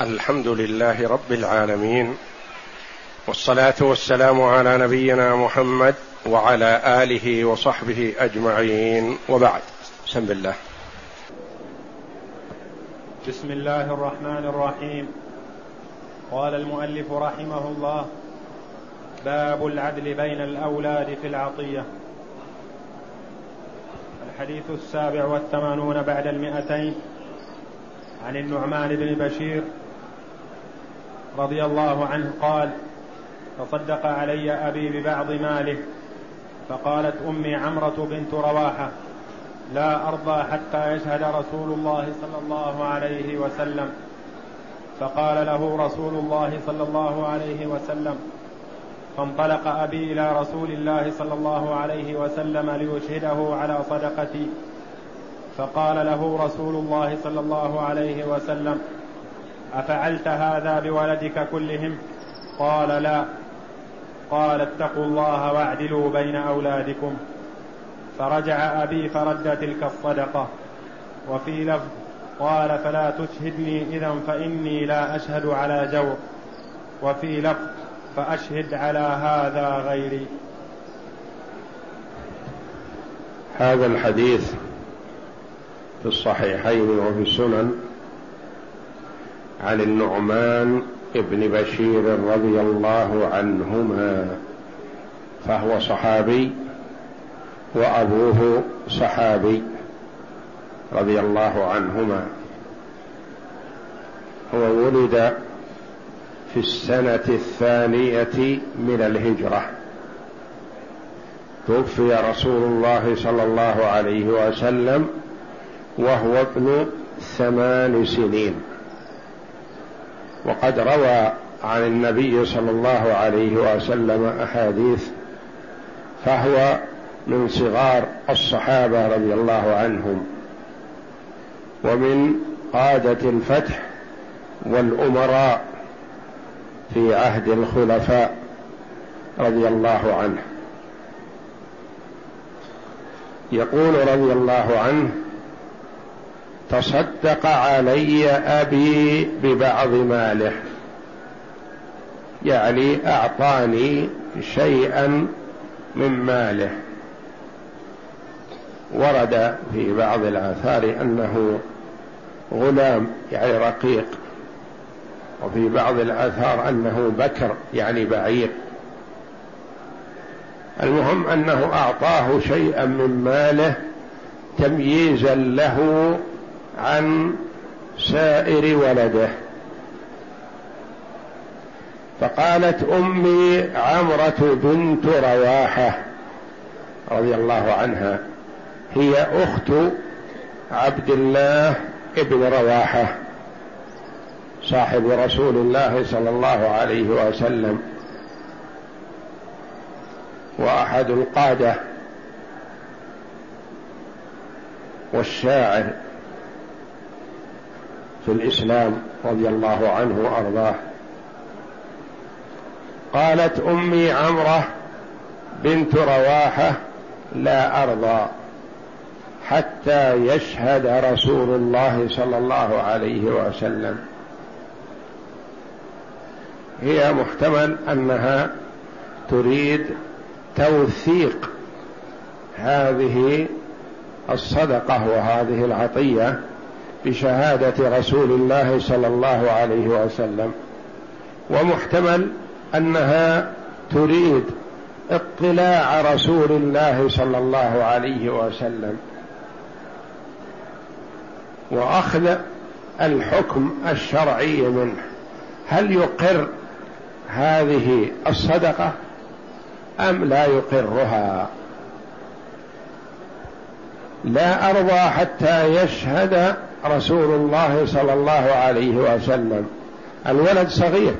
الحمد لله رب العالمين والصلاة والسلام على نبينا محمد وعلى آله وصحبه أجمعين وبعد. بسم الله. بسم الله الرحمن الرحيم. قال المؤلف رحمه الله باب العدل بين الأولاد في العطية. الحديث السابع والثمانون بعد المئتين عن النعمان بن بشير رضي الله عنه قال تصدق علي أبي ببعض ماله فقالت أمي عمرة بنت رواحة لا أرضى حتى يشهد رسول الله صلى الله عليه وسلم. فقال له رسول الله صلى الله عليه وسلم فانطلق أبي إلى رسول الله صلى الله عليه وسلم ليشهده على صدقتي. فقال له رسول الله صلى الله عليه وسلم أفعلت هذا بولدك كلهم؟ قال لا. قال اتقوا الله واعدلوا بين أولادكم. فرجع أبي فرد تلك الصدقة. وفي لفظ قال فلا تشهدني إذا فإني لا أشهد على جور وفي لفظ فأشهد على هذا غيري. هذا الحديث في الصحيحين وفي السنن عن النعمان ابن بشير رضي الله عنهما فهو صحابي وأبوه صحابي رضي الله عنهما. هو ولد في السنة الثانية من الهجرة. توفي رسول الله صلى الله عليه وسلم وهو ابن ثمان سنين. وقد روى عن النبي صلى الله عليه وسلم أحاديث فهو من صغار الصحابة رضي الله عنهم ومن قاده الفتح والأمراء في عهد الخلفاء رضي الله عنه. يقول رضي الله عنه تصدق علي أبي ببعض ماله. يعني أعطاني شيئا من ماله. ورد في بعض الآثار أنه غلام يعني رقيق. وفي بعض الآثار أنه بكر يعني بعير. المهم أنه أعطاه شيئا من ماله تمييزا له عن سائر ولده. فقالت أمي عمرة بنت رواحة رضي الله عنها هي أخت عبد الله ابن رواحة صاحب رسول الله صلى الله عليه وسلم وأحد القادة والشاعر. في الإسلام رضي الله عنه وأرضاه. قالت أمي عمرة بنت رواحة لا أرضى حتى يشهد رسول الله صلى الله عليه وسلم. هي محتمل أنها تريد توثيق هذه الصدقة وهذه العطية بشهادة رسول الله صلى الله عليه وسلم. ومحتمل أنها تريد اطلاع رسول الله صلى الله عليه وسلم. وأخذ الحكم الشرعي منه. هل يقر هذه الصدقة أم لا يقرها؟ لا أرضى حتى يشهد رسول الله صلى الله عليه وسلم. الولد صغير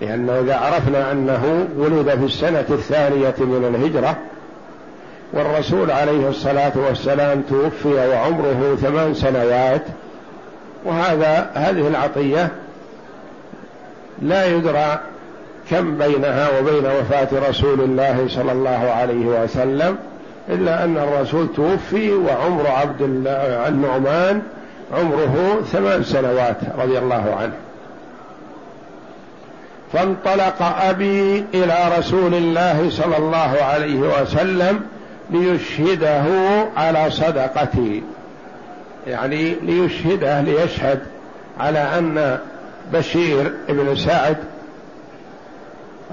لأنه إذا عرفنا أنه ولد في السنة الثانية من الهجرة والرسول عليه الصلاة والسلام توفي وعمره ثمان سنوات وهذا هذه العطية لا يدرى كم بينها وبين وفاة رسول الله صلى الله عليه وسلم. إلا أن الرسول توفي وعمر عبد النعمان عمره ثمان سنوات رضي الله عنه. فانطلق أبي إلى رسول الله صلى الله عليه وسلم ليشهده على صدقتي يعني ليشهده ليشهد على أن بشير بن سعد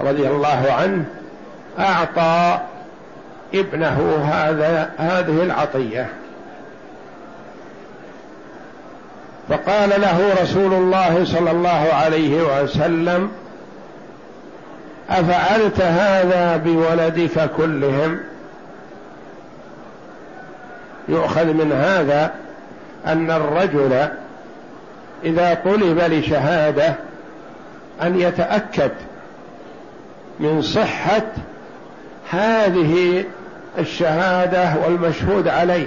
رضي الله عنه أعطى ابنه هذا هذه العطية. فقال له رسول الله صلى الله عليه وسلم أفعلت هذا بولدك كلهم؟ يؤخذ من هذا أن الرجل إذا طلب لشهادة أن يتأكد من صحة هذه الشهادة والمشهود عليه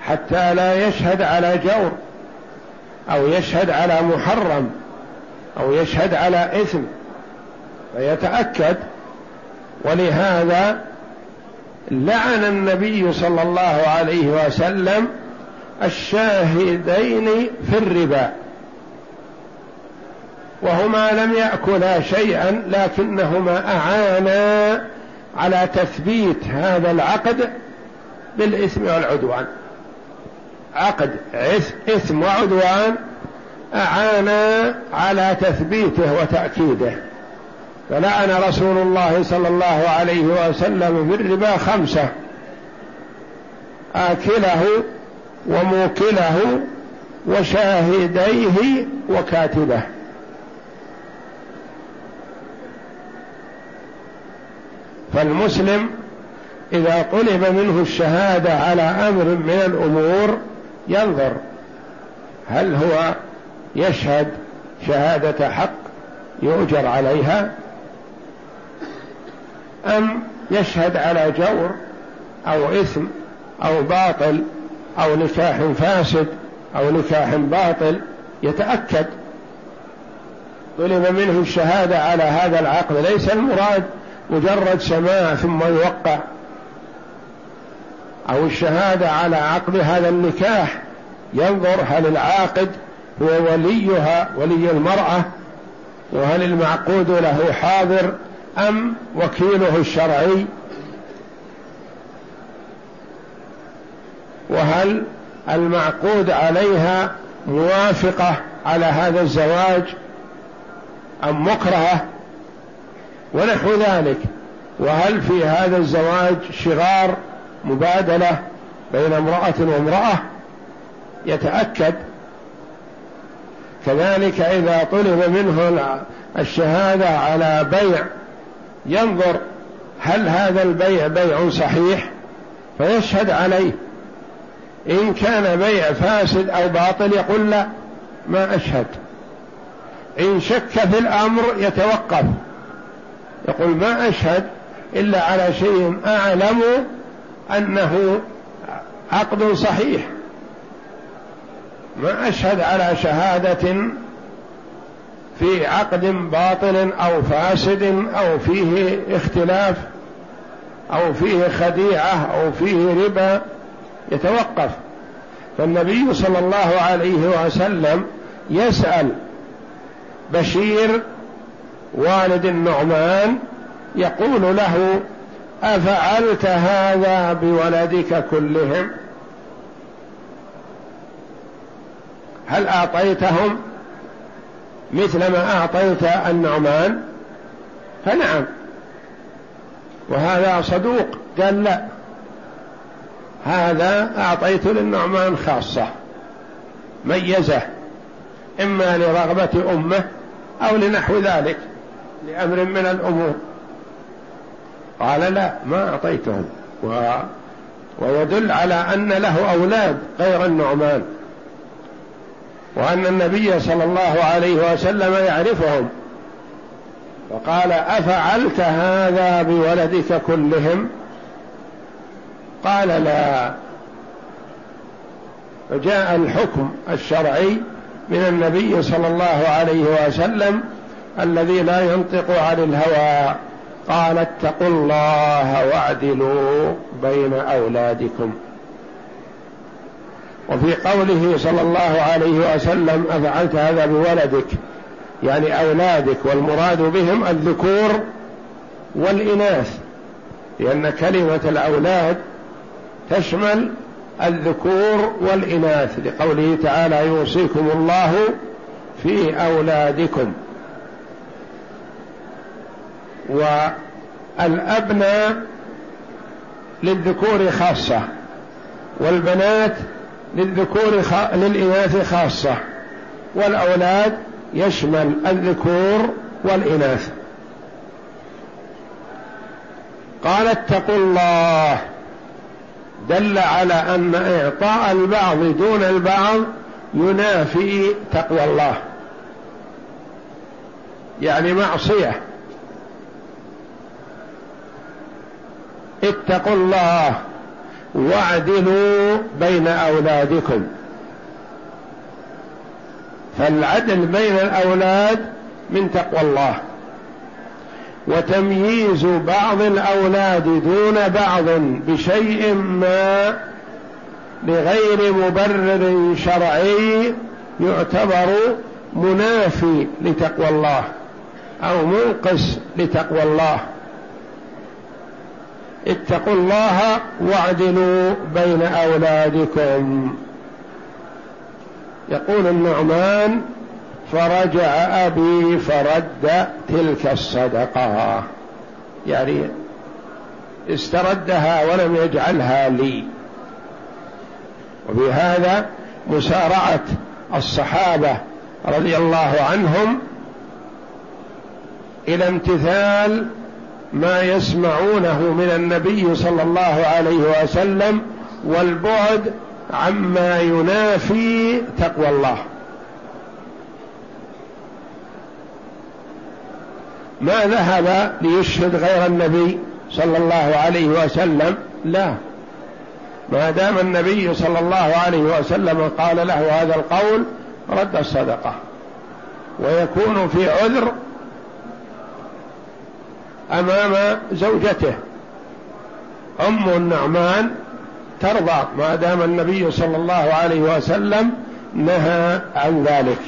حتى لا يشهد على جور أو يشهد على محرم أو يشهد على إثم. فيتأكد ولهذا لعن النبي صلى الله عليه وسلم الشاهدين في الربا. وهما لم يأكلا شيئا لكنهما أعانا على تثبيت هذا العقد بالإثم والعدوان. عقد إثم وعدوان اعانا على تثبيته وتأكيده. فلعن رسول الله صلى الله عليه وسلم في الربا خمسة. آكله وموكله وشاهديه وكاتبه. فالمسلم إذا طلب منه الشهادة على أمر من الأمور ينظر هل هو يشهد شهادة حق يؤجر عليها أم يشهد على جور أو إثم أو باطل أو نكاح فاسد أو نكاح باطل يتأكد. طلب منه الشهادة على هذا العقد ليس المراد مجرد سماع ثم يوقع. أو الشهادة على عقد هذا النكاح ينظر هل العاقد هو وليها ولي المرأة وهل المعقود له حاضر أم وكيله الشرعي؟ وهل المعقود عليها موافقة على هذا الزواج أم مكرهة؟ ونحو ذلك. وهل في هذا الزواج شغار مبادلة بين امرأة وامرأة؟ يتأكد. كذلك إذا طلب منه الشهادة على بيع ينظر هل هذا البيع بيع صحيح؟ فيشهد عليه. إن كان بيع فاسد أو باطل يقول لا ما أشهد. إن شك في الأمر يتوقف. يقول ما أشهد إلا على شيء أعلم أنه عقد صحيح. ما أشهد على شهادة في عقد باطل أو فاسد أو فيه اختلاف أو فيه خديعة أو فيه ربا يتوقف. فالنبي صلى الله عليه وسلم يسأل بشير والد النعمان يقول له أفعلت هذا بولدك كلهم؟ هل أعطيتهم مثل ما أعطيت النعمان؟ فنعم. وهذا صدوق. قال لا هذا أعطيت للنعمان خاصة ميزة إما لرغبة أمه أو لنحو ذلك. لأمر من الأمور. قال لا ما أعطيتهم. و... ويدل على أن له أولاد غير النعمان. وأن النبي صلى الله عليه وسلم يعرفهم. فقال أفعلت هذا بولدك كلهم؟ قال لا. فجاء الحكم الشرعي من النبي صلى الله عليه وسلم الذي لا ينطق عن الهوى. قال اتقوا الله واعدلوا بين أولادكم. وفي قوله صلى الله عليه وسلم أفعلت هذا بولدك؟ يعني أولادك والمراد بهم الذكور والإناث. لأن كلمة الأولاد تشمل الذكور والإناث. لقوله تعالى يوصيكم الله في أولادكم. والأبناء للذكور خاصة والبنات للذكور خ... للإناث خاصة والأولاد يشمل الذكور والإناث. قال اتقوا الله. دل على أن إعطاء البعض دون البعض ينافي تقوى الله. يعني معصية. اتقوا الله واعدلوا بين أولادكم. فالعدل بين الأولاد من تقوى الله. وتمييز بعض الأولاد دون بعض بشيء ما لغير مبرر شرعي يعتبر منافي لتقوى الله أو منقص لتقوى الله. اتقوا الله واعدلوا بين أولادكم. يقول النعمان فرجع أبي فرد تلك الصدقة. يعني استردها ولم يجعلها لي. وبهذا مسارعة الصحابة رضي الله عنهم إلى امتثال ما يسمعونه من النبي صلى الله عليه وسلم والبعد عما ينافي تقوى الله. ما ذهب ليشهد غير النبي صلى الله عليه وسلم؟ لا. ما دام النبي صلى الله عليه وسلم قال له هذا القول رد الصدقة. ويكون في عذر أمام زوجته. أم النعمان ترضى ما دام النبي صلى الله عليه وسلم نهى عن ذلك.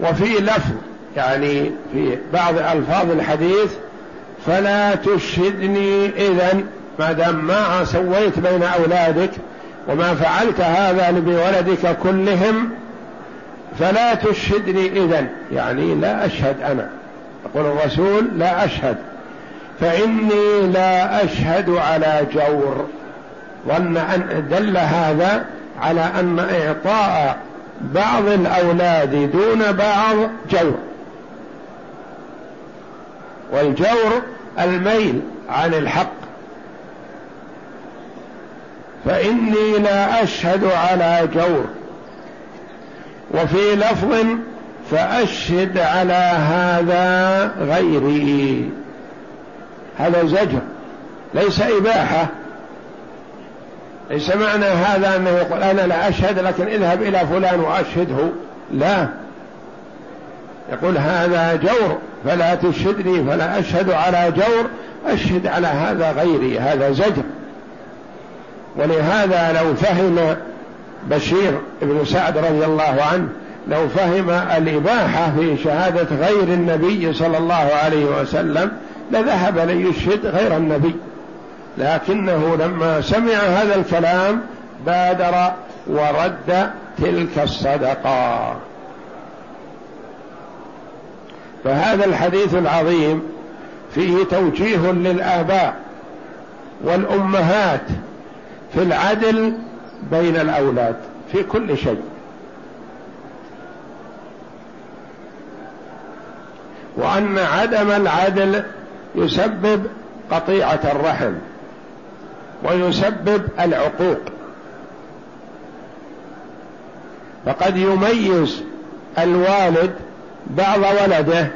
وفي لفظ يعني في بعض ألفاظ الحديث فلا تشهدني اذا ما دام ما سويت بين أولادك وما فعلت هذا بولدك كلهم فلا تشهدني اذا يعني لا أشهد أنا. يقول الرسول لا أشهد فإني لا أشهد على جور ظن أن دل هذا على أن إعطاء بعض الأولاد دون بعض جور. والجور الميل عن الحق. فإني لا أشهد على جور. وفي لفظ فأشهد على هذا غيري. هذا زجر ليس إباحة. ليس معنى هذا أنه يقول أنا لا أشهد لكن اذهب إلى فلان وأشهده. لا. يقول هذا جور فلا تشهدني فلا أشهد على جور. أشهد على هذا غيري هذا زجر. ولهذا لو فهم بشير بن سعد رضي الله عنه لو فهم الإباحة في شهادة غير النبي صلى الله عليه وسلم لذهب ليشهد غير النبي. لكنه لما سمع هذا الكلام بادر ورد تلك الصدقة. فهذا الحديث العظيم فيه توجيه للآباء والأمهات في العدل بين الأولاد في كل شيء. وأن عدم العدل يسبب قطيعة الرحم ويسبب العقوق. فقد يميز الوالد بعض ولده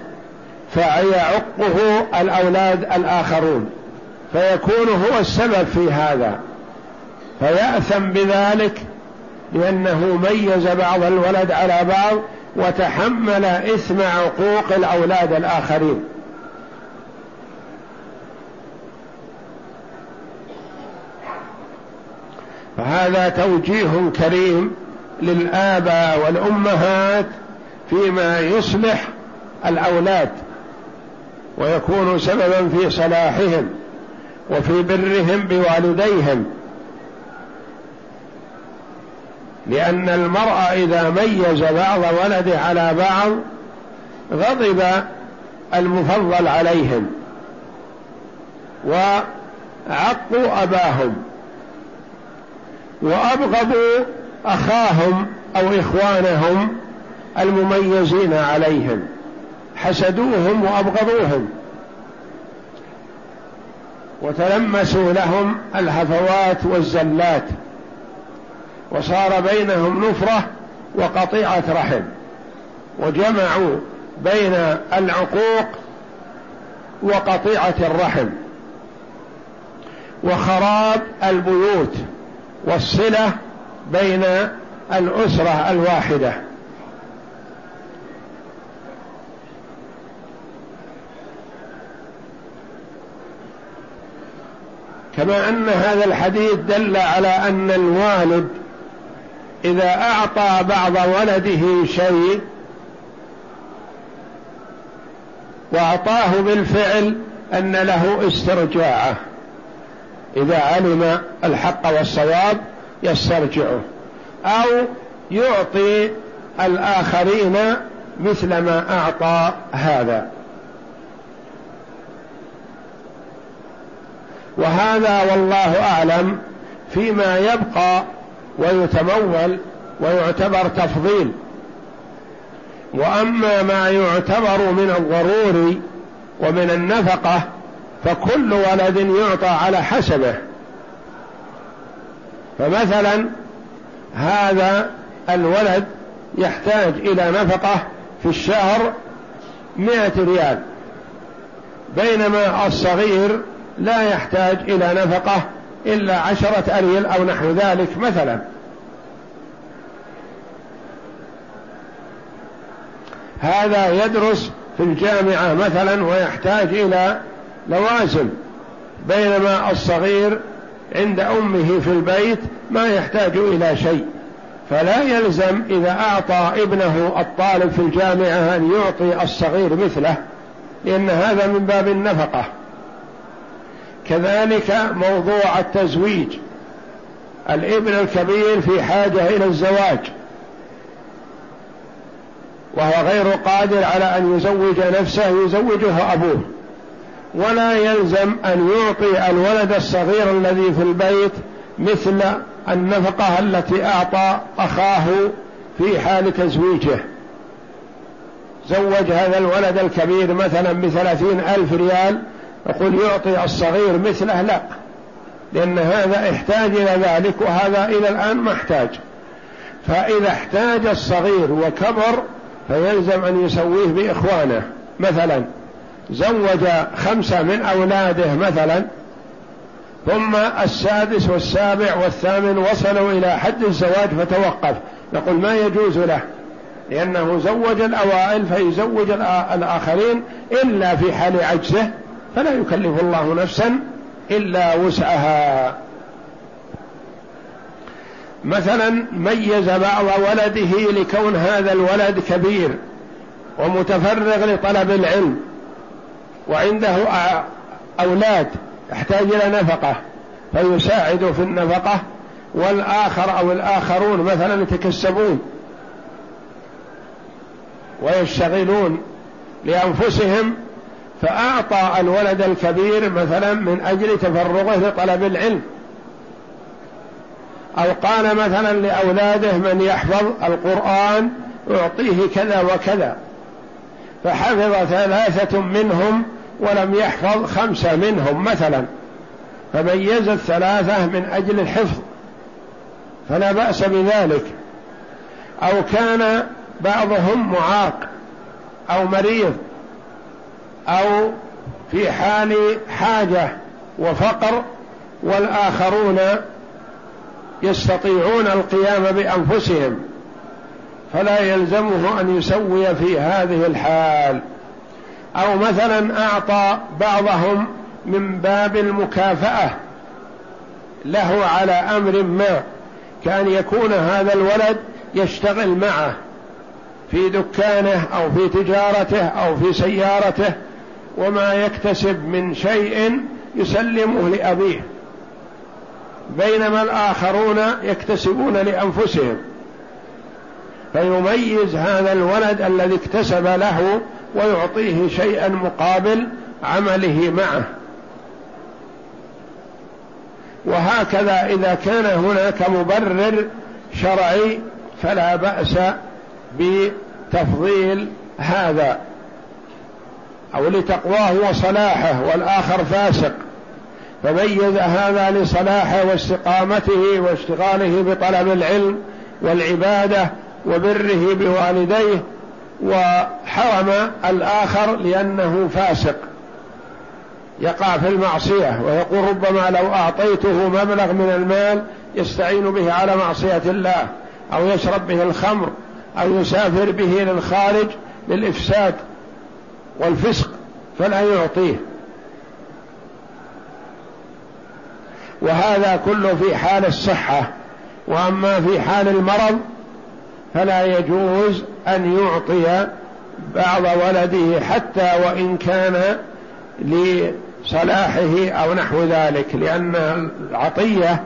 فيعقه الأولاد الآخرون فيكون هو السبب في هذا. فيأثم بذلك لأنه ميز بعض الولد على بعض وتحمل إثم عقوق الأولاد الآخرين. فهذا توجيه كريم للآباء والأمهات فيما يصلح الأولاد ويكون سببا في صلاحهم وفي برهم بوالديهم. لأن المرء إذا ميز بعض ولده على بعض غضب المفضل عليهم وعقوا أباهم وأبغضوا أخاهم أو إخوانهم المميزين عليهم حسدوهم وأبغضوهم. وتلمسوا لهم الهفوات والزلات. وصار بينهم نفرة وقطيعة رحم وجمعوا بين العقوق وقطيعة الرحم وخراب البيوت والصلة بين الأسرة الواحدة. كما أن هذا الحديث دل على أن الوالد إذا أعطى بعض ولده شيء وأعطاه بالفعل أن له استرجاعه. إذا علم الحق والصواب يسترجعه. أو يعطي الآخرين مثل ما أعطى هذا. وهذا والله أعلم فيما يبقى ويتمول ويعتبر تفضيل. وأما ما يعتبر من الضروري ومن النفقة فكل ولد يعطى على حسبه. فمثلا هذا الولد يحتاج إلى نفقة في الشهر مئة ريال بينما الصغير لا يحتاج إلى نفقة إلا عشرة أريل أو نحو ذلك مثلا. هذا يدرس في الجامعة مثلا ويحتاج إلى لوازم بينما الصغير عند أمه في البيت ما يحتاج إلى شيء. فلا يلزم إذا أعطى ابنه الطالب في الجامعة أن يعطي الصغير مثله لأن هذا من باب النفقة. كذلك موضوع التزويج. الابن الكبير في حاجة إلى الزواج. وهو غير قادر على أن يزوج نفسه يزوجه أبوه. ولا يلزم أن يعطي الولد الصغير الذي في البيت مثل النفقة التي أعطى أخاه في حال تزويجه. زوج هذا الولد الكبير مثلا بثلاثين ألف ريال يقول يعطي الصغير مثله لا لأن هذا احتاج إلى ذلك وهذا إلى الآن ما احتاج. فإذا احتاج الصغير وكبر فيلزم أن يسويه بإخوانه. مثلا زوج خمسة من أولاده مثلا ثم السادس والسابع والثامن وصلوا إلى حد الزواج فتوقف. نقول ما يجوز له؟ لأنه زوج الأوائل فيزوج الآخرين إلا في حال عجزه فلا يكلف الله نفسا إلا وسعها. مثلا ميز بعض ولده لكون هذا الولد كبير ومتفرغ لطلب العلم وعنده أولاد يحتاج إلى نفقة فيساعد في النفقة والآخر أو الآخرون مثلا يتكسبون ويشتغلون لأنفسهم فأعطى الولد الكبير مثلا من أجل تفرغه لطلب العلم. أو قال مثلا لأولاده من يحفظ القرآن أعطيه كذا وكذا. فحفظ ثلاثة منهم ولم يحفظ خمسة منهم مثلا. فميز الثلاثة من أجل الحفظ. فلا بأس بذلك. أو كان بعضهم معاق أو مريض. أو في حال حاجة وفقر والآخرون يستطيعون القيام بأنفسهم فلا يلزمه أن يسوي في هذه الحال. أو مثلا أعطى بعضهم من باب المكافأة له على أمر ما كأن يكون هذا الولد يشتغل معه في دكانه أو في تجارته أو في سيارته وما يكتسب من شيء يسلمه لأبيه. بينما الآخرون يكتسبون لأنفسهم. فيميز هذا الولد الذي اكتسب له ويعطيه شيئا مقابل عمله معه. وهكذا إذا كان هناك مبرر شرعي فلا بأس بتفضيل هذا. أو لتقواه وصلاحه والآخر فاسق. فميز هذا لصلاحه واستقامته واشتغاله بطلب العلم والعبادة وبره بوالديه وحرم الآخر لأنه فاسق. يقع في المعصية ويقول ربما لو أعطيته مبلغ من المال يستعين به على معصية الله أو يشرب به الخمر أو يسافر به للخارج للإفساد. والفسق فلا يعطيه. وهذا كله في حال الصحة. وأما في حال المرض فلا يجوز أن يعطي بعض ولده حتى وإن كان لصلاحه أو نحو ذلك لأن العطية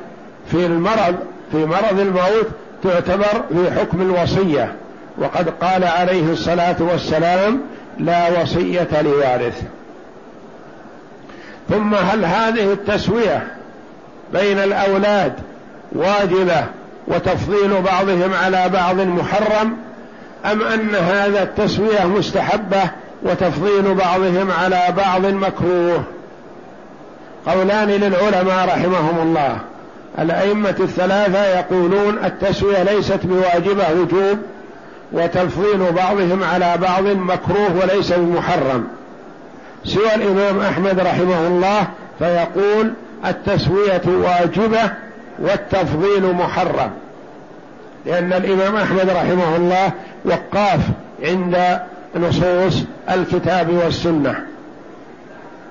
في المرض في مرض الموت تعتبر في حكم الوصية. وقد قال عليه الصلاة والسلام لا وصية لوارث. ثم هل هذه التسوية بين الأولاد واجبة وتفضيل بعضهم على بعض محرم أم أن هذا التسوية مستحبة وتفضيل بعضهم على بعض مكروه؟ قولان للعلماء رحمهم الله. الأئمة الثلاثة يقولون التسوية ليست بواجبة وجوب وتفضيل بعضهم على بعض مكروه وليس بمحرم. سوى الإمام أحمد رحمه الله فيقول التسوية واجبة والتفضيل محرم. لأن الإمام أحمد رحمه الله وقاف عند نصوص الكتاب والسنة.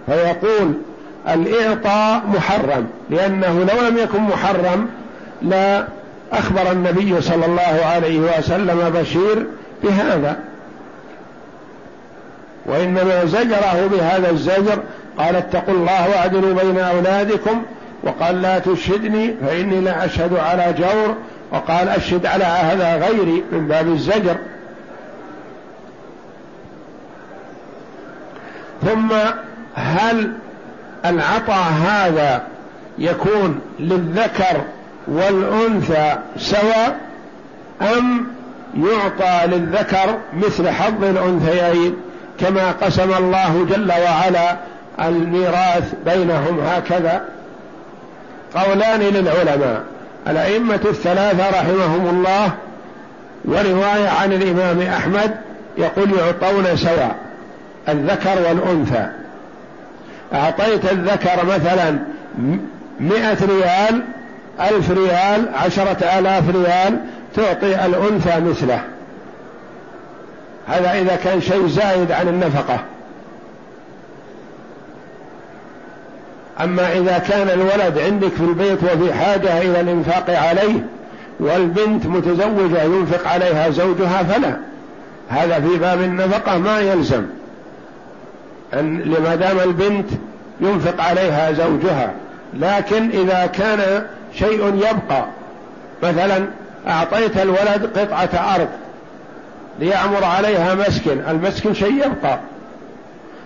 فيقول الإعطاء محرم لأنه لو لم يكن محرم لا أخبر النبي صلى الله عليه وسلم بشير بهذا. وإنما زجره بهذا الزجر قال اتقوا الله واعدلوا بين أولادكم وقال لا تشهدني فإني لا أشهد على جور وقال أشهد على هذا غيري من باب الزجر. ثم هل العطاء هذا يكون للذكر والأنثى سواء أم يعطى للذكر مثل حظ الأنثيين كما قسم الله جل وعلا الميراث بينهم هكذا. قولان للعلماء الأئمة الثلاثة رحمهم الله ورواية عن الإمام أحمد يقول يعطون سواء الذكر والأنثى. أعطيت الذكر مثلا مئة ريال ألف ريال عشرة آلاف ريال تعطي الأنثى مثله. هذا إذا كان شيء زايد عن النفقة. أما إذا كان الولد عندك في البيت وفي حاجة إلى الإنفاق عليه والبنت متزوجة ينفق عليها زوجها فلا. هذا في باب النفقة ما يلزم. أن لما دام البنت ينفق عليها زوجها لكن إذا كان شيء يبقى. مثلا أعطيت الولد قطعة أرض ليعمر عليها مسكن المسكن شيء يبقى.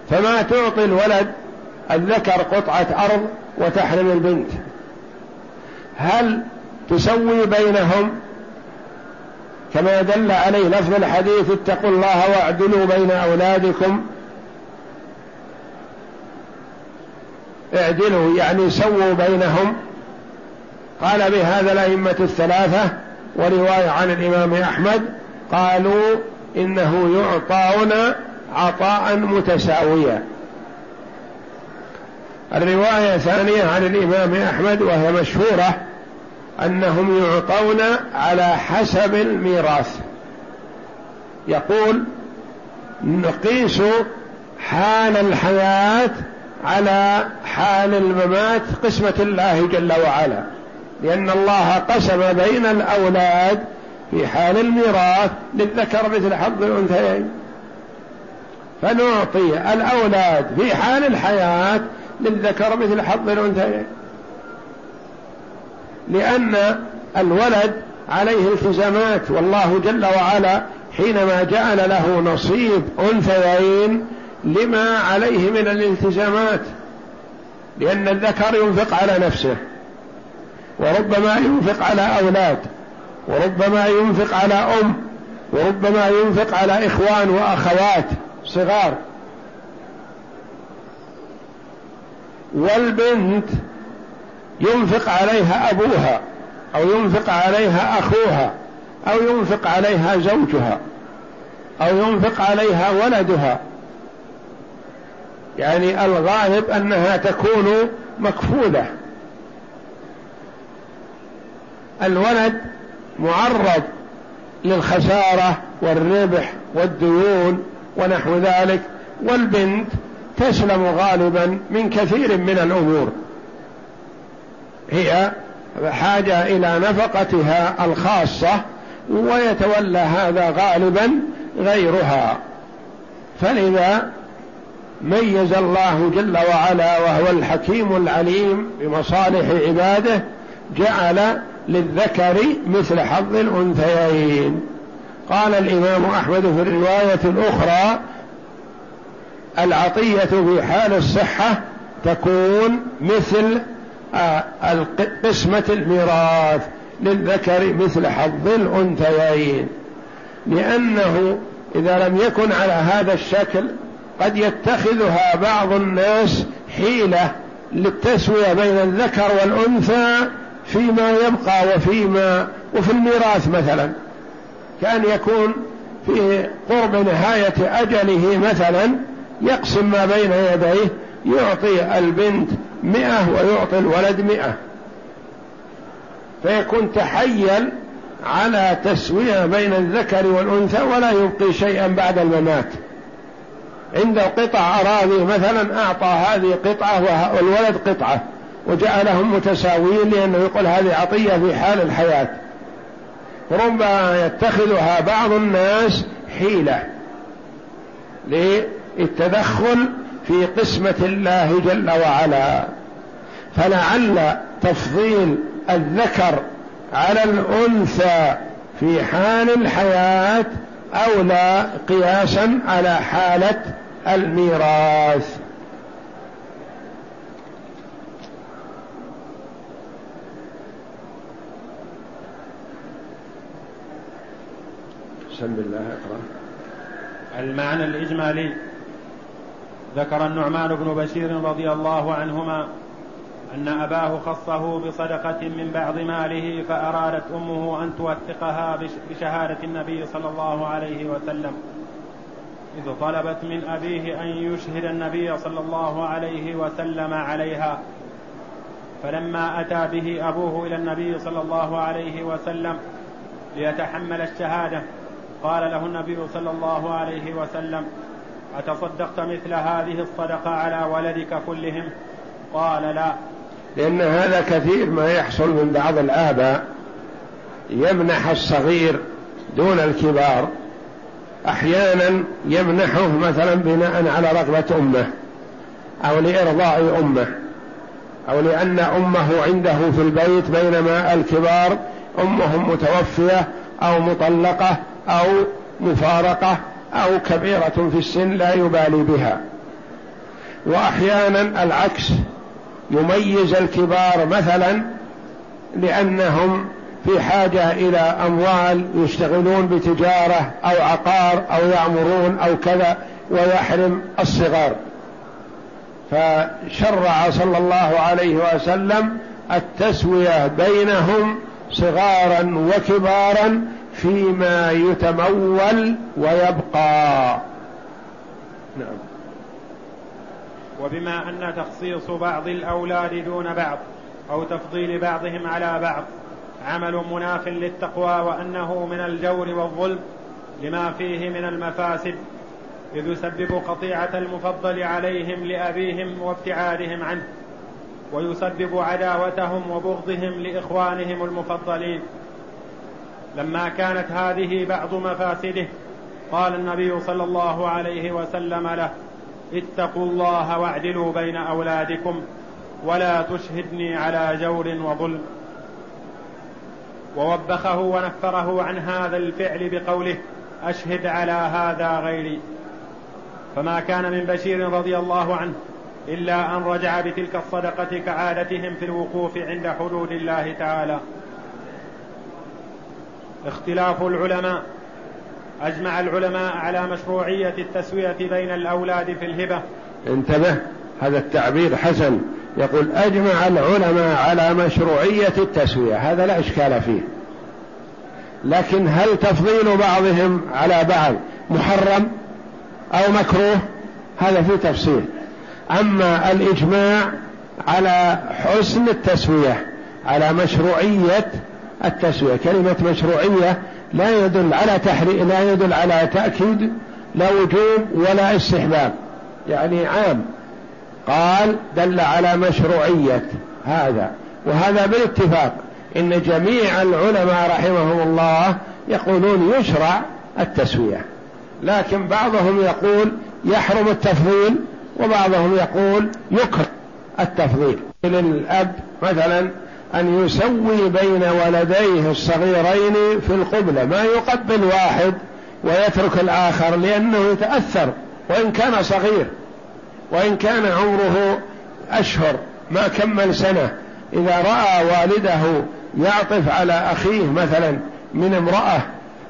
فما تعطي الولد الذكر قطعة أرض وتحرم البنت. هل تسوي بينهم؟ كما دل عليه لفظ الحديث اتقوا الله واعدلوا بين أولادكم. اعدلوا يعني سووا بينهم. قال بهذا الأئمة الثلاثة ورواية عن الإمام أحمد قالوا إنه يعطون عطاء متساويا الرواية الثانية عن الإمام أحمد وهي مشهورة أنهم يعطون على حسب الميراث. يقول نقيس حال الحياة على حال الممات قسمة الله جل وعلا. لأن الله قسم بين الأولاد في حال الميراث للذكر مثل حظ الأنثيين. فنعطي الأولاد في حال الحياة للذكر مثل حظ الأنثيين. لأن الولد عليه التزامات والله جل وعلا حينما جعل له نصيب أنثيين لما عليه من الالتزامات. لأن الذكر ينفق على نفسه. وربما ينفق على أولاد وربما ينفق على أم وربما ينفق على إخوان وأخوات صغار. والبنت ينفق عليها أبوها أو ينفق عليها أخوها أو ينفق عليها زوجها أو ينفق عليها ولدها. يعني الغالب أنها تكون مكفولة. الولد معرض للخسارة والربح والديون ونحو ذلك والبنت تسلم غالبا من كثير من الأمور. هي حاجة إلى نفقتها الخاصة ويتولى هذا غالبا غيرها. فلذا ميز الله جل وعلا وهو الحكيم العليم بمصالح عباده جعل للذكر مثل حظ الأنثيين. قال الإمام أحمد في الرواية الأخرى العطية في حال الصحة تكون مثل آه، قسمة الميراث للذكر مثل حظ الأنثيين. لأنه إذا لم يكن على هذا الشكل قد يتخذها بعض الناس حيلة للتسوية بين الذكر والأنثى فيما يبقى وفيما وفي الميراث مثلا كأن يكون في قرب نهاية أجله مثلا يقسم ما بين يديه يعطي البنت مئة ويعطي الولد مئة. فيكون تحيل على تسوية بين الذكر والأنثى ولا يبقي شيئا بعد الممات. عند قطع أراضي مثلا أعطى هذه قطعة والولد قطعة. وجعلهم متساويين لأنه يقول هذه عطية في حال الحياة. ربما يتخذها بعض الناس حيلة للتدخل في قسمة الله جل وعلا. فلعل تفضيل الذكر على الأنثى في حال الحياة أولى قياسا على حالة الميراث. بسم الله اقرأ. المعنى الإجمالي. ذكر النعمان بن بشير رضي الله عنهما أن أباه خصه بصدقة من بعض ماله فأرادت أمه أن توثقها بشهادة النبي صلى الله عليه وسلم. إذ طلبت من أبيه أن يشهد النبي صلى الله عليه وسلم عليها. فلما أتى به أبوه إلى النبي صلى الله عليه وسلم ليتحمل الشهادة قال له النبي صلى الله عليه وسلم أتصدقت مثل هذه الصدقة على ولدك كلهم؟ قال لا. لأن هذا كثير ما يحصل من بعض الآباء يمنح الصغير دون الكبار أحيانا يمنحه مثلا بناء على رغبة أمه أو لإرضاء أمه أو لأن أمه عنده في البيت بينما الكبار أمهم متوفية أو مطلقة أو مفارقة أو كبيرة في السن لا يبالي بها. وأحيانا العكس يميز الكبار مثلا لأنهم في حاجة إلى أموال يشتغلون بتجارة أو عقار أو يعمرون أو كذا ويحرم الصغار. فشرع صلى الله عليه وسلم التسوية بينهم صغارا وكبارا فيما يتمول ويبقى. نعم. وبما أن تخصيص بعض الأولاد دون بعض أو تفضيل بعضهم على بعض عمل مناف للتقوى وأنه من الجور والظلم لما فيه من المفاسد إذ يسبب قطيعة المفضل عليهم لأبيهم وابتعادهم عنه ويسبب عداوتهم وبغضهم لإخوانهم المفضلين. لما كانت هذه بعض مفاسده قال النبي صلى الله عليه وسلم له اتقوا الله واعدلوا بين أولادكم ولا تشهدني على جور وظلم. ووبخه ونفره عن هذا الفعل بقوله أشهد على هذا غيري. فما كان من بشير رضي الله عنه إلا أن رجع بتلك الصدقة كعادتهم في الوقوف عند حدود الله تعالى. اختلاف العلماء. أجمع العلماء على مشروعية التسوية بين الأولاد في الهبة. انتبه هذا التعبير حسن. يقول أجمع العلماء على مشروعية التسوية. هذا لا إشكال فيه. لكن هل تفضيل بعضهم على بعض محرم أو مكروه؟ هذا في تفصيل. أما الإجماع على حسن التسوية على مشروعية التسوية. كلمة مشروعية لا يدل على تحريم لا يدل على تأكيد لا وجوب ولا استحباب. يعني عام. قال دل على مشروعية هذا. وهذا بالاتفاق إن جميع العلماء رحمهم الله يقولون يشرع التسوية. لكن بعضهم يقول يحرم التفضيل وبعضهم يقول يكره التفضيل. للأب مثلا أن يسوي بين ولديه الصغيرين في القبلة ما يقبل واحد ويترك الآخر لأنه يتأثر وإن كان صغير وإن كان عمره أشهر ما كمل سنة. إذا رأى والده يعطف على أخيه مثلا من امرأة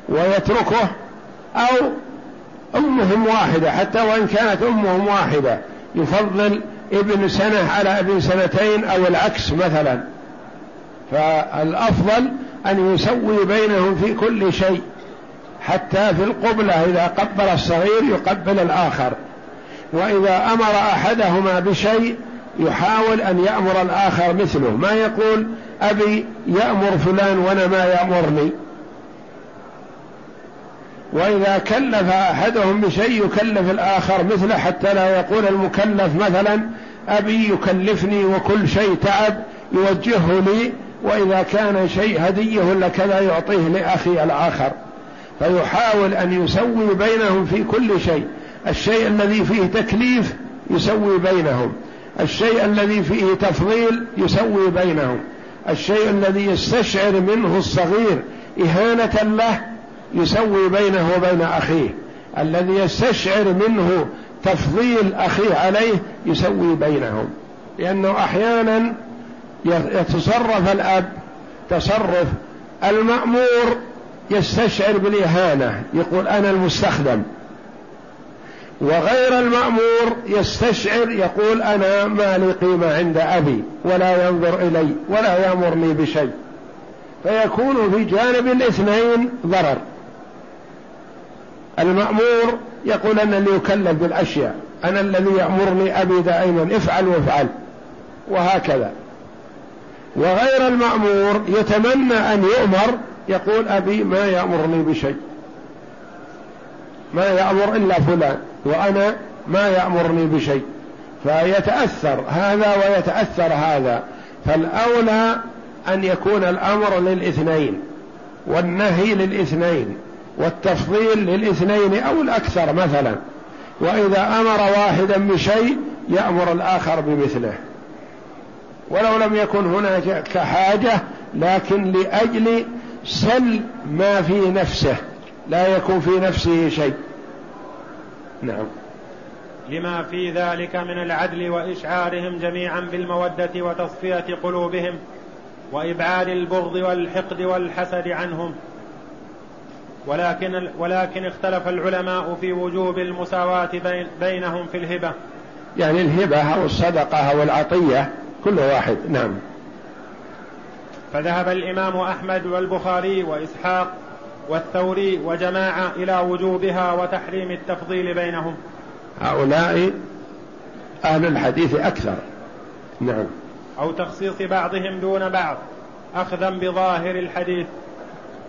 ويتركه أو أمهم واحدة حتى وإن كانت أمهم واحدة يفضل ابن سنة على ابن سنتين أو العكس مثلا. فالأفضل أن يسوي بينهم في كل شيء حتى في القبلة إذا قبل الصغير يقبل الآخر. وإذا أمر أحدهما بشيء يحاول أن يأمر الآخر مثله. ما يقول أبي يأمر فلان وأنا ما يأمرني؟ وإذا كلف أحدهم بشيء يكلف الآخر مثله حتى لا يقول المكلف مثلا أبي يكلفني وكل شيء تعب يوجهه لي وإذا كان شيء هدية ولا كذا يعطيه لأخي الآخر. فيحاول أن يسوي بينهم في كل شيء. الشيء الذي فيه تكليف يسوي بينهم. الشيء الذي فيه تفضيل يسوي بينهم. الشيء الذي يستشعر منه الصغير إهانة له يسوي بينه وبين أخيه. الذي يستشعر منه تفضيل أخيه عليه يسوي بينهم. لأنه أحيانا يتصرف الأب تصرف المأمور يستشعر بالإهانة يقول أنا المستخدم. وغير المأمور يستشعر يقول أنا ما لي قيمة عند أبي ولا ينظر إلي ولا يأمرني بشيء. فيكون في جانب الاثنين ضرر. المأمور يقول أنا اللي يكلف بالأشياء أنا الذي يأمرني أبي دائما افعل وافعل. وهكذا. وغير المأمور يتمنى أن يؤمر يقول أبي ما يأمرني بشيء. ما يأمر إلا فلان وأنا ما يأمرني بشيء. فيتأثر هذا ويتأثر هذا. فالأولى أن يكون الأمر للاثنين والنهي للاثنين والتفضيل للاثنين أو الأكثر مثلا. وإذا أمر واحدا بشيء يأمر الآخر بمثله. ولو لم يكن هناك حاجة لكن لأجل سل ما في نفسه لا يكون في نفسه شيء. نعم. لما في ذلك من العدل وإشعارهم جميعا بالمودة وتصفية قلوبهم وإبعاد البغض والحقد والحسد عنهم. ولكن ولكن اختلف العلماء في وجوب المساواة بين بينهم في الهبة. يعني الهبة أو الصدقة أو العطية كل واحد نعم. فذهب الإمام أحمد والبخاري وإسحاق والثوري وجماعة إلى وجوبها وتحريم التفضيل بينهم. هؤلاء أهل الحديث أكثر. نعم. أو تخصيص بعضهم دون بعض أخذا بظاهر الحديث.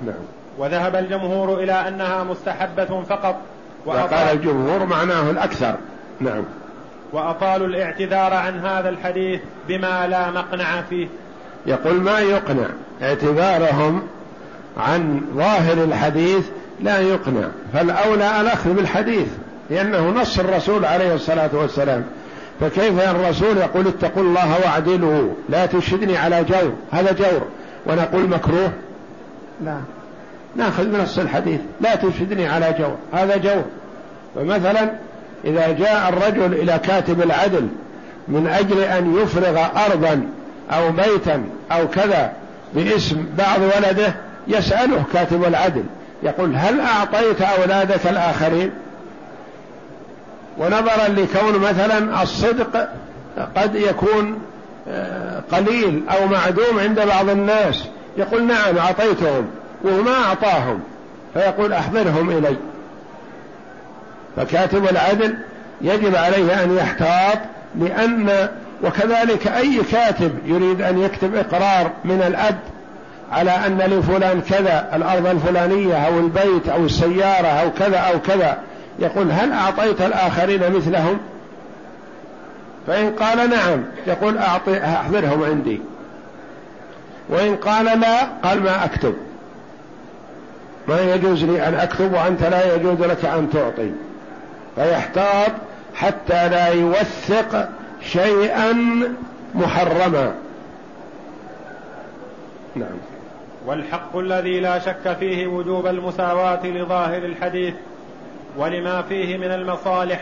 نعم. وذهب الجمهور إلى أنها مستحبة فقط وقال الجمهور معناه الأكثر. نعم. وأطالوا الاعتذار عن هذا الحديث بما لا مقنع فيه. يقول ما يقنع؟ اعتذارهم عن ظاهر الحديث لا يقنع. فالأولى الأخذ بالحديث لأنه نص الرسول عليه الصلاة والسلام. فكيف الرسول يقول اتقوا الله واعدلوا لا تشهدني على جور هذا جور ونقول مكروه؟ لا. نأخذ من نص الحديث لا تشهدني على جور هذا جور. فمثلا إذا جاء الرجل إلى كاتب العدل من أجل أن يفرغ أرضا أو بيتا أو كذا باسم بعض ولده يسأله كاتب العدل يقول هل أعطيت أولادك الآخرين؟ ونظرا لكون مثلا الصدق قد يكون آه، قليل أو معدوم عند بعض الناس يقول نعم أعطيتهم وما أعطاهم فيقول أحضرهم إلي. فكاتب العدل يجب عليه أن يحتاط لأن وكذلك أي كاتب يريد أن يكتب إقرار من الأب على أن لفلان كذا الأرض الفلانية أو البيت أو السيارة أو كذا أو كذا يقول هل أعطيت الآخرين مثلهم؟ فإن قال نعم يقول أعطي أحضرهم عندي. وإن قال لا قال ما أكتب. ما يجوز لي أن أكتب وأنت لا يجوز لك أن تعطي. فيحتاط حتى لا يوثق شيئا محرما. نعم. والحق الذي لا شك فيه وجوب المساواة لظاهر الحديث ولما فيه من المصالح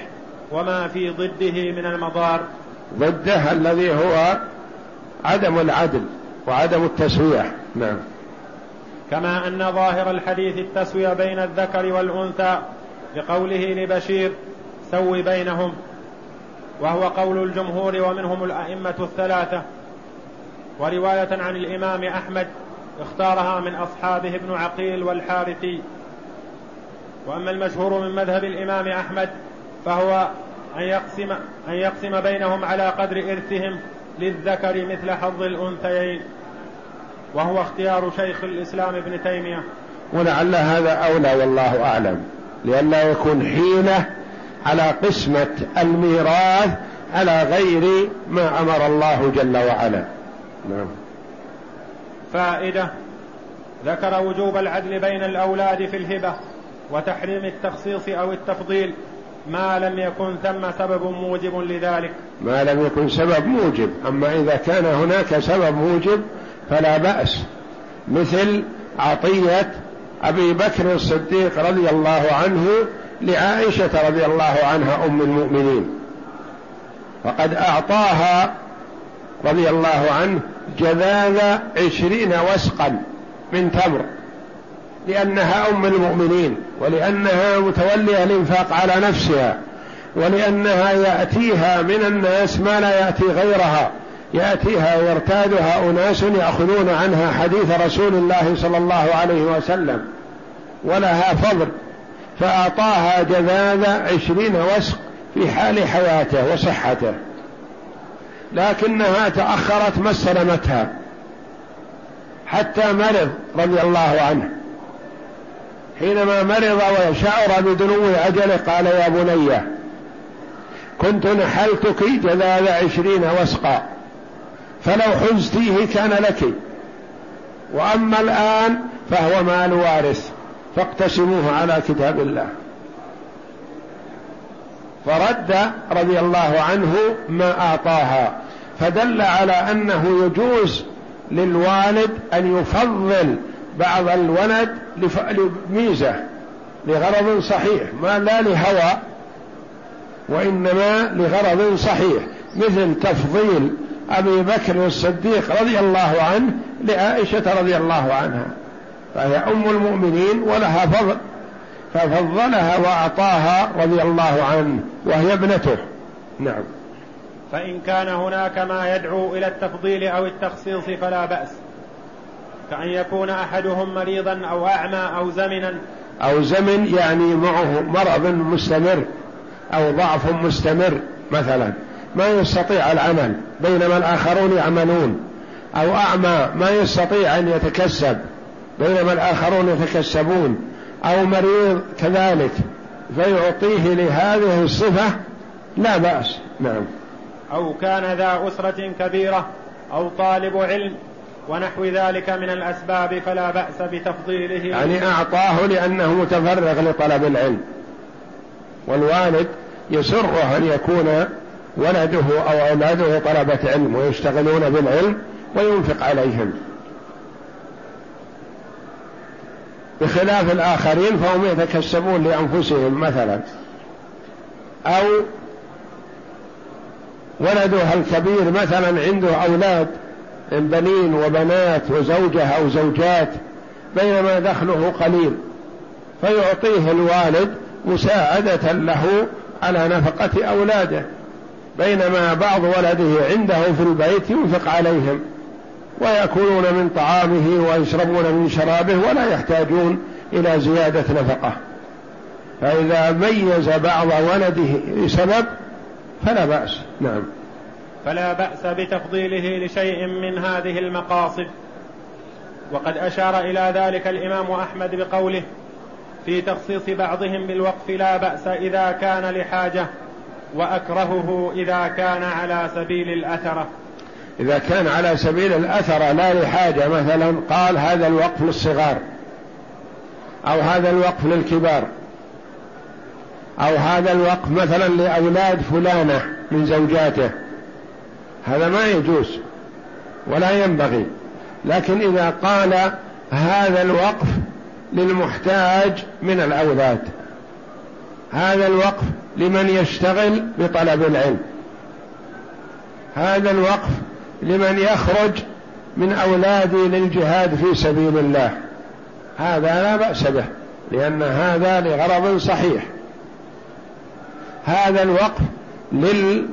وما في ضده من المضار. ضده الذي هو عدم العدل وعدم التسوية. نعم. كما أن ظاهر الحديث التسوية بين الذكر والأنثى لقوله لبشير سو بينهم وهو قول الجمهور ومنهم الأئمة الثلاثة. ورواية عن الإمام أحمد اختارها من أصحابه ابن عقيل والحارثي. وأما المشهور من مذهب الإمام أحمد فهو أن يقسم, أن يقسم بينهم على قدر إرثهم للذكر مثل حظ الأنثيين. وهو اختيار شيخ الإسلام ابن تيمية. ولعل هذا أولى والله أعلم. لئلا يكون حيلة على قسمة الميراث على غير ما أمر الله جل وعلا. نعم. فائدة ذكر وجوب العدل بين الأولاد في الهبة وتحريم التخصيص أو التفضيل ما لم يكن ثم سبب موجب لذلك. ما لم يكن سبب موجب. أما إذا كان هناك سبب موجب فلا بأس. مثل عطية أبي بكر الصديق رضي الله عنه لعائشة رضي الله عنها أم المؤمنين. وقد أعطاها رضي الله عنه جذاذ عشرين وسقا من تمر لأنها أم المؤمنين ولأنها متولية الإنفاق على نفسها ولأنها يأتيها من الناس ما لا يأتي غيرها. يأتيها ويرتادها أناس يأخذون عنها حديث رسول الله صلى الله عليه وسلم ولها فضل فأعطاها جذاذ عشرين وسق في حال حياته وصحته. لكنها تأخرت ما استلمتها حتى مرض رضي الله عنه. حينما مرض وشعر بدنو أجله قال يا بني كنت نحلتك جذاذ عشرين وسقا. فلو حزتيه كان لك. وأما الآن فهو مال وارث فاقتسموه على كتاب الله. فرد رضي الله عنه ما أعطاها فدل على أنه يجوز للوالد أن يفضل بعض الولد لميزة لغرض صحيح ما لا لهوى وإنما لغرض صحيح مثل تفضيل أبي بكر الصديق رضي الله عنه لعائشة رضي الله عنها. فهي أم المؤمنين ولها فضل ففضلها وأعطاها رضي الله عنه وهي ابنته. نعم. فإن كان هناك ما يدعو إلى التفضيل أو التخصيص فلا بأس. كأن يكون أحدهم مريضا أو أعمى أو زمنا. أو زمن يعني معه مرض مستمر أو ضعف مستمر مثلا. ما يستطيع العمل بينما الآخرون يعملون. أو أعمى ما يستطيع أن يتكسب بينما الآخرون يتكسبون. أو مريض كذلك فيعطيه لهذه الصفة لا بأس. نعم. أو كان ذا أسرة كبيرة أو طالب علم ونحو ذلك من الأسباب فلا بأس بتفضيله. يعني أعطاه لأنه متفرغ لطلب العلم. والوالد يسره أن يكون ولده أو أولاده طلبة علم ويشتغلون بالعلم وينفق عليهم. بخلاف الآخرين فهم يتكسبون لأنفسهم مثلا. أو ولدها الكبير مثلا عنده أولاد من بنين وبنات وزوجة أو زوجات بينما دخله قليل فيعطيه الوالد مساعدة له على نفقة أولاده. بينما بعض ولده عنده في البيت ينفق عليهم ويأكلون من طعامه ويشربون من شرابه ولا يحتاجون إلى زيادة نفقة. فإذا ميز بعض ولده لسبب فلا بأس. نعم. فلا بأس بتفضيله لشيء من هذه المقاصد. وقد أشار إلى ذلك الإمام أحمد بقوله في تخصيص بعضهم بالوقف لا بأس إذا كان لحاجة وأكرهه إذا كان على سبيل الأثرة. إذا كان على سبيل الأثر لا لحاجة مثلا قال هذا الوقف للصغار أو هذا الوقف للكبار أو هذا الوقف مثلا لأولاد فلانة من زوجاته. هذا ما يجوز ولا ينبغي. لكن إذا قال هذا الوقف للمحتاج من الأولاد هذا الوقف لمن يشتغل بطلب العلم. هذا الوقف لمن يخرج من أولادي للجهاد في سبيل الله. هذا لا بأس به لأن هذا لغرض صحيح. هذا الوقف لل